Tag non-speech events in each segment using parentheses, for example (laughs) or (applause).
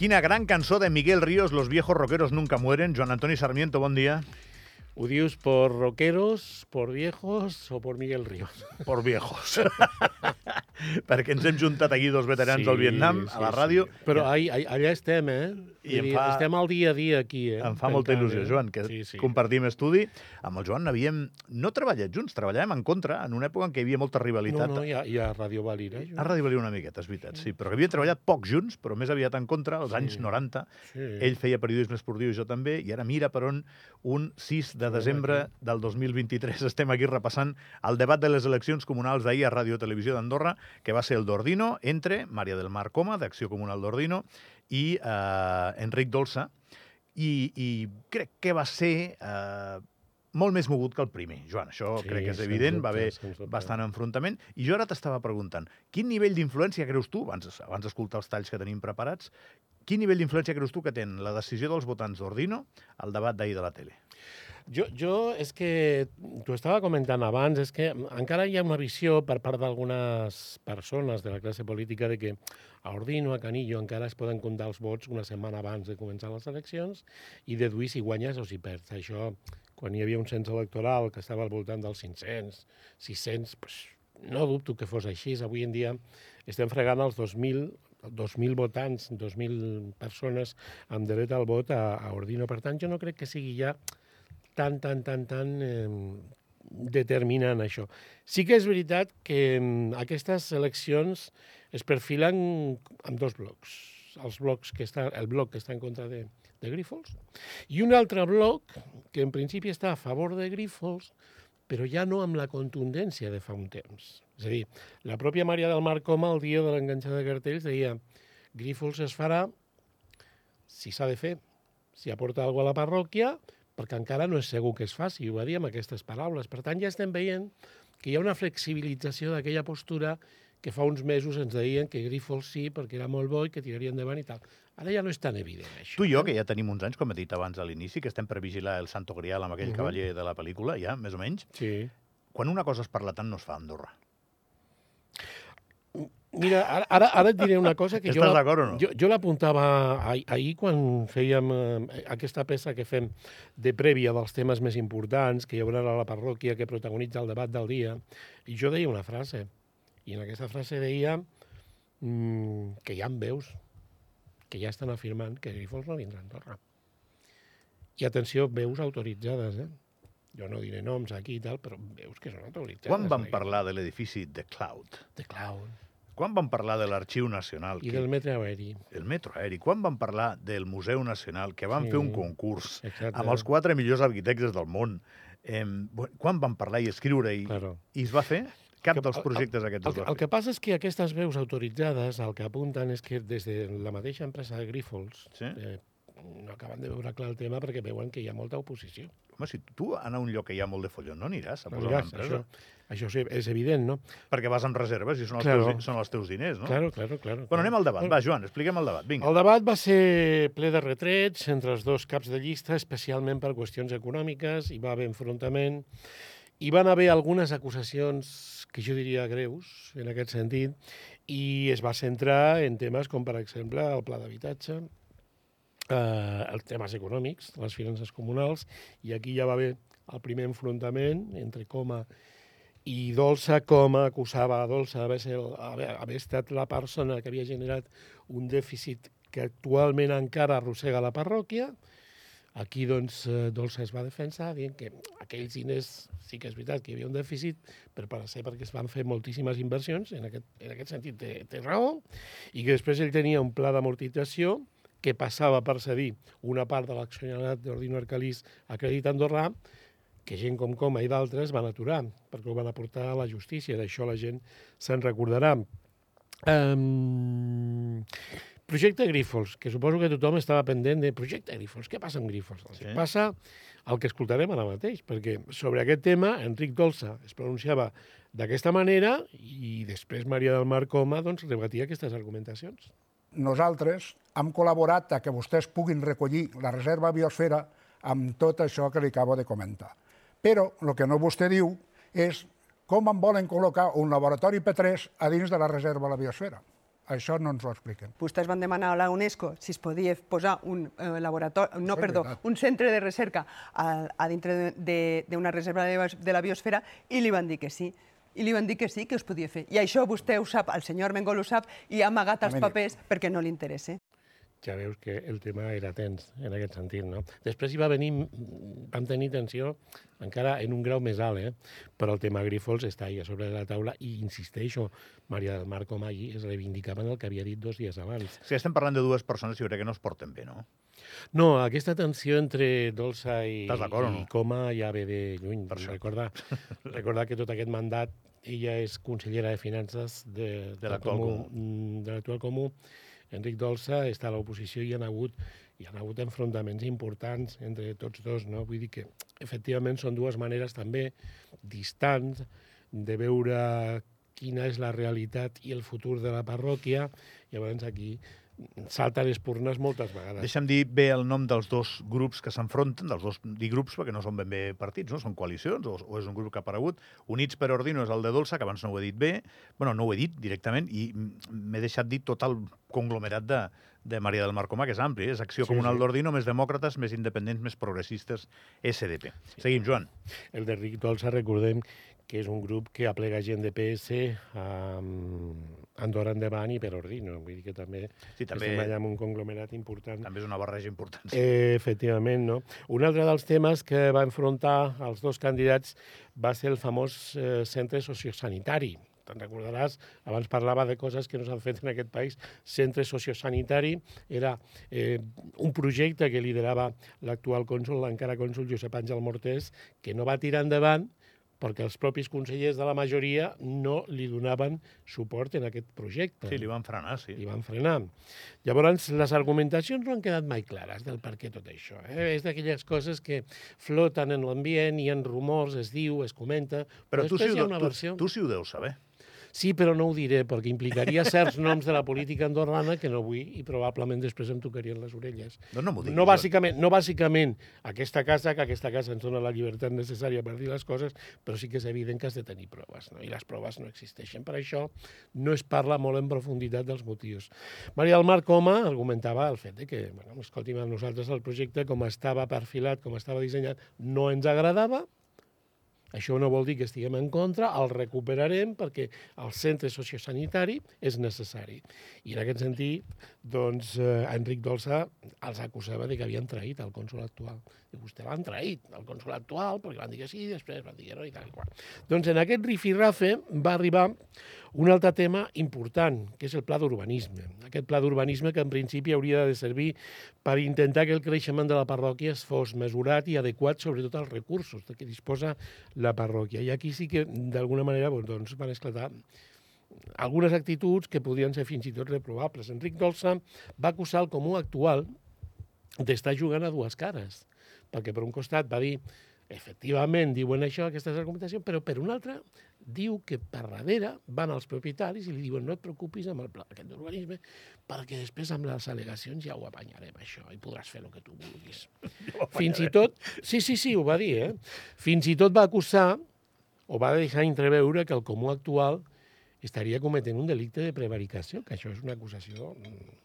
Quina gran cançó de Miguel Ríos, Los viejos rockeros nunca mueren. Joan Antoni Sarmiento, bon dia. ¿Ho dius por rockeros, por viejos o por Miguel Ríos? Por viejos. (laughs) (laughs) Perquè ens hem juntat aquí dos veterans Sí, del Vietnam a la sí, ràdio. sí. Però ahí, ahí, allà estem, eh? I dir, fa- Estem al dia a dia aquí, eh? Em fa molta Tancant, il·lusió, eh? Joan, que sí, sí. compartim estudi. Amb el Joan havíem no treballat junts, treballàvem en contra en una època en què hi havia molta No, rivalitat. no, hi ha, hi ha Radio Valira. A Ràdio Valia una miqueta, és veritat, sí, però que havíem treballat poc junts, però més aviat en contra, als Sí. anys 90. Sí. Ell feia periodisme esportiu i jo també, i ara mira per on un 6 de desembre del 2023 estem aquí repassant el debat de les eleccions comunals d'ahir a Ràdio Televisió d'Andorra, que va ser el d'Ordino, entre Maria del Mar Coma, d'Acció Comunal d'Ordino, i eh, Enric Dolça, i, i crec que va ser eh, molt més mogut que el primer, Joan. Això Sí, crec que és evident, va dubte, haver sens dubte. bastant enfrontament. I jo ara t'estava preguntant, quin nivell d'influència creus tu, abans, abans d'escoltar els talls que tenim preparats, quin nivell d'influència creus tu que té en la decisió dels votants d'Ordino al debat d'ahir de la tele? Jo, jo és que, t'ho estava comentant abans, és que encara hi ha una visió per part d'algunes persones de la classe política de que a Ordino, a Canillo, encara es poden comptar els vots una setmana abans de començar les eleccions i deduir si guanyes o si perds. Això, quan hi havia un cens electoral que estava al voltant dels 500, 600, pues, no dubto que fos així. Avui en dia estem fregant els 2.000 2.000 votants, 2.000 persones amb dret al vot a, a Ordino. Per tant, jo no crec que sigui ja tan, tan, tan, tan eh, determinant això. Sí que és veritat que aquestes eleccions es perfilen amb dos blocs. Els blocs que està, el bloc que està en contra de, de Grífols i un altre bloc que en principi està a favor de Grífols però ja no amb la contundència de fa un temps. És a dir, la pròpia Maria del Mar Coma, el dia de l'enganxada de cartells, deia Grífols es farà si s'ha de fer, si aporta alguna a la parròquia, perquè encara no és segur que es faci, ho va dir amb aquestes paraules. Per tant, ja estem veient que hi ha una flexibilització d'aquella postura que fa uns mesos ens deien que Grífols sí, perquè era molt bo i que tiraria endavant i tal. Ara ja no és tan evident, això. Tu i jo, que ja tenim uns anys, com he dit abans a l'inici, que estem per vigilar el Santo Grial amb aquell Mhm. cavaller de la pel·lícula, ja, més o menys, Sí. quan una cosa es parla tant no es fa a Andorra. Mira, ara, ara, ara et diré una cosa que (laughs) jo... Estàs la- d'acord o no? Jo, jo l'apuntava ahir, ahir quan fèiem eh, aquesta peça que fem de prèvia dels temes més importants, que hi haurà a la parròquia que protagonitza el debat del dia, i jo deia una frase, i en aquesta frase deia mm, que hi ha veus que ja estan afirmant que Grifols no vindrà a Andorra. I atenció, veus autoritzades, eh? Jo no diré noms aquí i tal, però veus que són autoritzades. Quan eh? parlar de l'edifici The Cloud? De Cloud. Quan vam parlar de l'Arxiu Nacional? I que- del metre aeri. El metro aeri. Quan vam parlar del Museu Nacional, que van Sí. fer un concurs Exacte. amb els quatre millors arquitectes del món? Eh, quan vam parlar i escriure i, Claro. i es va fer? Cap Que- dels el- projectes aquests El, el fer. que passa és que aquestes veus autoritzades el que apunten és que des de la mateixa empresa de Grífols Sí? eh, no acaben de veure clar el tema perquè veuen que hi ha molta oposició. Home, si tu anar a un lloc que hi ha molt de follon, no aniràs a No posar diràs, una empresa. això, això sí, és evident, no? Perquè vas amb reserves i són els, Claro. teus, són els teus diners, no? Claro, claro, claro. Bueno, anem al debat. Va, Joan, expliquem el debat. Vinga. El debat va ser ple de retrets entre els dos caps de llista, especialment per qüestions econòmiques, hi va haver enfrontament, hi van haver algunes acusacions que jo diria greus en aquest sentit, i es va centrar en temes com, per exemple, el pla d'habitatge, eh, els temes econòmics, les finances comunals, i aquí ja va haver el primer enfrontament entre Coma i Dolça, Coma acusava a Dolça d'haver haver, haver estat la persona que havia generat un dèficit que actualment encara arrossega la parròquia. Aquí, doncs, eh, Dolça es va defensar dient que aquells diners sí que és veritat que hi havia un dèficit, però per ser perquè es van fer moltíssimes inversions, en aquest, en aquest sentit té, té raó, i que després ell tenia un pla d'amortització que passava per cedir una part de l'accionariat d'Ordino Arcalís a Crèdit Andorrà, que gent com Coma i d'altres van aturar, perquè ho van aportar a la justícia. D'això la gent se'n recordarà. Um, projecte Grífols, que suposo que tothom estava pendent de projecte Grífols. Què passa amb Grífols? El Sí. que passa el que escoltarem ara mateix, perquè sobre aquest tema Enric Dolça es pronunciava d'aquesta manera i després Maria del Mar Coma doncs, rebatia aquestes argumentacions. nosaltres hem col·laborat a que vostès puguin recollir la reserva biosfera amb tot això que li acabo de comentar. Però el que no vostè diu és com en volen col·locar un laboratori P3 a dins de la reserva de la biosfera. Això no ens ho expliquen. Vostès van demanar a la UNESCO si es podia posar un eh, laboratori, no, perdó, veritat. un centre de recerca a, a dintre d'una reserva de, la biosfera i li van dir que sí. I li van dir que sí, que es podia fer. I això vostè ho sap, el senyor Mengol ho sap, i ha amagat els papers perquè no li interessa. Ja veus que el tema era tens en aquest sentit, no? Després hi va venir, vam tenir tensió encara en un grau més alt, eh? però el tema Grifols està ahí a sobre de la taula i insisteixo, Maria del Mar com allí es reivindicaven el que havia dit dos dies abans. Si estem parlant de dues persones, jo crec que no es porten bé, no? No, aquesta tensió entre Dolça i, no? i Coma ja ve de lluny. Per això. Recordar, (laughs) recordar que tot aquest mandat ella és consellera de Finances de, De l'actual comú. mm, De l'actual comú. Enric Dolça està a l'oposició i hi ha hagut hi ha hagut enfrontaments importants entre tots dos, no? Vull dir que, efectivament, són dues maneres també distants de veure quina és la realitat i el futur de la parròquia. Llavors, aquí salten espurnes moltes vegades. Deixa'm dir bé el nom dels dos grups que s'enfronten, dels dos dir grups perquè no són ben bé partits, no? són coalicions, o, o és un grup que ha aparegut. Units per Ordino és el de Dolça, que abans no ho he dit bé, bueno, no ho he dit directament, i m'he deixat dir tot el conglomerat de, de Maria del Mar Comà, que és ampli, eh? és Acció Sí, Comunal sí. d'Ordino, més demòcrates, més independents, més progressistes, SDP. Seguim, Joan. El de Ric Dolça, recordem que és un grup que aplega gent de PS, um, Andorra Endavant i per Ordino. Vull dir que també, Sí, també, estem allà amb un conglomerat important. també és una barreja important. Sí. Eh, efectivament, no? Un altre dels temes que va enfrontar els dos candidats va ser el famós eh, centre sociosanitari. Te'n recordaràs, abans parlava de coses que no s'han fet en aquest país. Centre sociosanitari era eh, un projecte que liderava l'actual cònsul, l'encara cònsul Josep Àngel Mortés, que no va tirar endavant perquè els propis consellers de la majoria no li donaven suport en aquest projecte sí, li van frenar, sí. i van frenar. Llavors, les argumentacions no han quedat mai clares del per què tot això. Eh? És d'aquelles coses que floten en l'ambient, hi ha rumors, es diu, es comenta, Però tu sí, després ho, tu, versió... tu sí ho deus saber. Sí, però no ho diré, perquè implicaria certs noms de la política andorrana que no vull i probablement després em tocarien les orelles. No m'ho diguis. No bàsicament, no bàsicament aquesta casa, que aquesta casa ens dona la llibertat necessària per dir les coses, però sí que és evident que has de tenir proves, no? i les proves no existeixen. Per això no es parla molt en profunditat dels motius. Maria del Mar Coma argumentava el fet de que, bueno, escolti'm, a nosaltres el projecte, com estava perfilat, com estava dissenyat, no ens agradava, això no vol dir que estiguem en contra, el recuperarem perquè el centre sociosanitari és necessari. I en aquest sentit, doncs, eh, Enric Dolça els acusava de que havien traït el cònsul actual. I vostè l'han traït, el cònsul actual, perquè van dir que sí, després van dir que no i tal i qual. Doncs en aquest rifirrafe va arribar un altre tema important, que és el pla d'urbanisme. Aquest pla d'urbanisme que en principi hauria de servir per intentar que el creixement de la parròquia es fos mesurat i adequat sobretot als recursos de què disposa la parròquia. I aquí sí que, d'alguna manera, doncs, van esclatar algunes actituds que podien ser fins i tot reprovables. Enric Dolça va acusar el comú actual d'estar jugant a dues cares, perquè per un costat va dir efectivament diuen això, aquestes argumentacions, però per un altre diu que per darrere van els propietaris i li diuen no et preocupis amb el pla aquest d'urbanisme perquè després amb les al·legacions ja ho apanyarem això i podràs fer el que tu vulguis. (laughs) Fins i tot, sí, sí, sí, ho va dir, eh? Fins i tot va acusar o va deixar entreveure que el comú actual estaria cometent un delicte de prevaricació, que això és una acusació mm,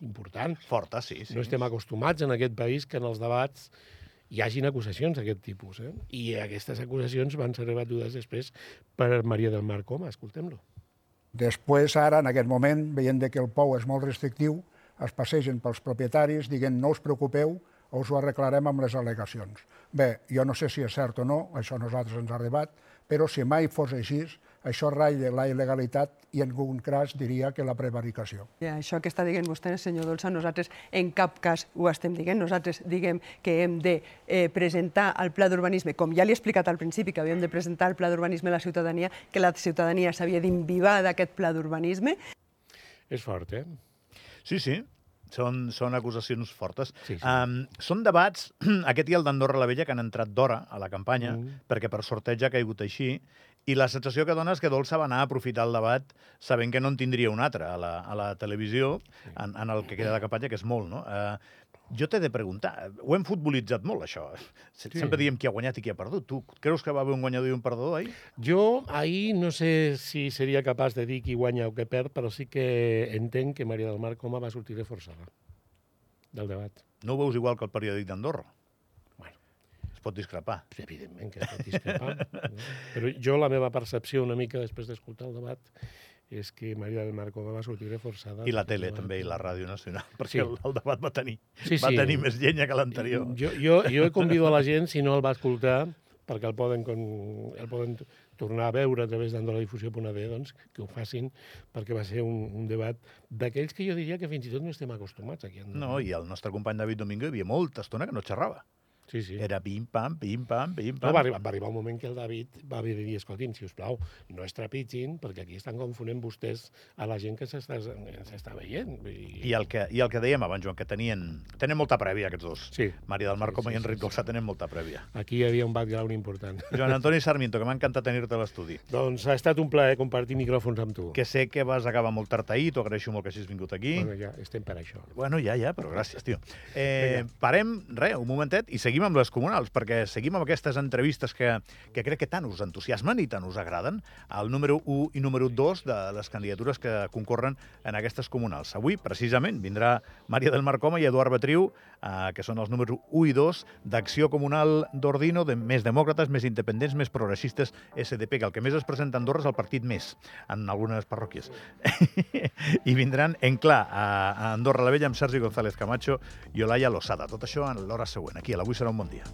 important. Forta, sí. sí. No estem acostumats en aquest país que en els debats hi hagin acusacions d'aquest tipus. Eh? I aquestes acusacions van ser rebatudes després per Maria del Mar Coma. Escoltem-lo. Després, ara, en aquest moment, veient que el pou és molt restrictiu, es passegen pels propietaris dient no us preocupeu, us ho arreglarem amb les al·legacions. Bé, jo no sé si és cert o no, això a nosaltres ens ha arribat, però si mai fos així, això ratlla la il·legalitat i en algun cas diria que la prevaricació. I això que està dient vostè, senyor Dolça, nosaltres en cap cas ho estem dient. Nosaltres diguem que hem de eh, presentar el pla d'urbanisme, com ja li he explicat al principi, que havíem de presentar el pla d'urbanisme a la ciutadania, que la ciutadania s'havia d'imbibar d'aquest pla d'urbanisme. És fort, eh? Sí, sí. Són, són acusacions fortes. Sí, sí. Um, són debats, (clears throat) aquest i el d'Andorra la Vella, que han entrat d'hora a la campanya, Mm. perquè per sorteig ha caigut així, i la sensació que dona és que Dolça va anar a aprofitar el debat sabent que no en tindria un altre a la, a la televisió en, en el que queda de campanya, que és molt, no? Uh, Jo t'he de preguntar, ho hem futbolitzat molt, això. Sí. Sempre diem qui ha guanyat i qui ha perdut. Tu creus que va haver un guanyador i un perdedor ahir? Jo ahir no sé si seria capaç de dir qui guanya o què perd, però sí que entenc que Maria del Mar Coma va sortir reforçada del debat. No ho veus igual que el periòdic d'Andorra? Bueno. Es pot discrepar. Evidentment que es pot discrepar. no? Però jo la meva percepció una mica després d'escoltar el debat és que Maria del Mar Coma va sortir reforçada. I la tele, també, i la Ràdio Nacional, perquè Sí. el, el debat va tenir, Sí, va sí. tenir més llenya que l'anterior. Jo, jo, jo convido a la gent, si no el va escoltar, perquè el poden, con, el poden tornar a veure a través d'andoradifusió.d, doncs, que ho facin, perquè va ser un, un debat d'aquells que jo diria que fins i tot no estem acostumats aquí. No, i el nostre company David Domingo hi havia molta estona que no xerrava. Sí, sí. Era pim-pam, pim-pam, No, pim-pam. va, arribar, va arribar un moment que el David va dir, escolti'm, si us plau, no es trepitgin, perquè aquí estan confonent vostès a la gent que s'està veient. Dir- I el, que, I el que dèiem abans, Joan, que tenien, tenen molta prèvia, aquests dos. Sí. Maria del Mar Sí, com sí, i Enric sí, sí. Dolçà tenen molta prèvia. Aquí hi havia un background important. (laughs) Joan Antoni Sarmiento, que m'ha encantat tenir-te a l'estudi. doncs ha estat un plaer compartir micròfons amb tu. Que sé que vas acabar molt tard ahir, t'ho agraeixo molt que hagis vingut aquí. Bueno, ja estem per això. Bueno, ja, ja, però gràcies, tio. Eh, parem, res, un momentet, i seguim amb les comunals, perquè seguim amb aquestes entrevistes que, que crec que tant us entusiasmen i tant us agraden, el número 1 i número 2 de les candidatures que concorren en aquestes comunals. Avui, precisament, vindrà Maria del Mar Coma i Eduard Betriu, eh, que són els números 1 i 2 d'Acció Comunal d'Ordino, de més demòcrates, més independents, més progressistes, SDP, que el que més es presenta a Andorra és el partit més, en algunes parròquies. (laughs) I vindran en clar a Andorra la Vella amb Sergi González Camacho i Olaya Losada. Tot això en l'hora següent, aquí a l'Avui serà un bon dia.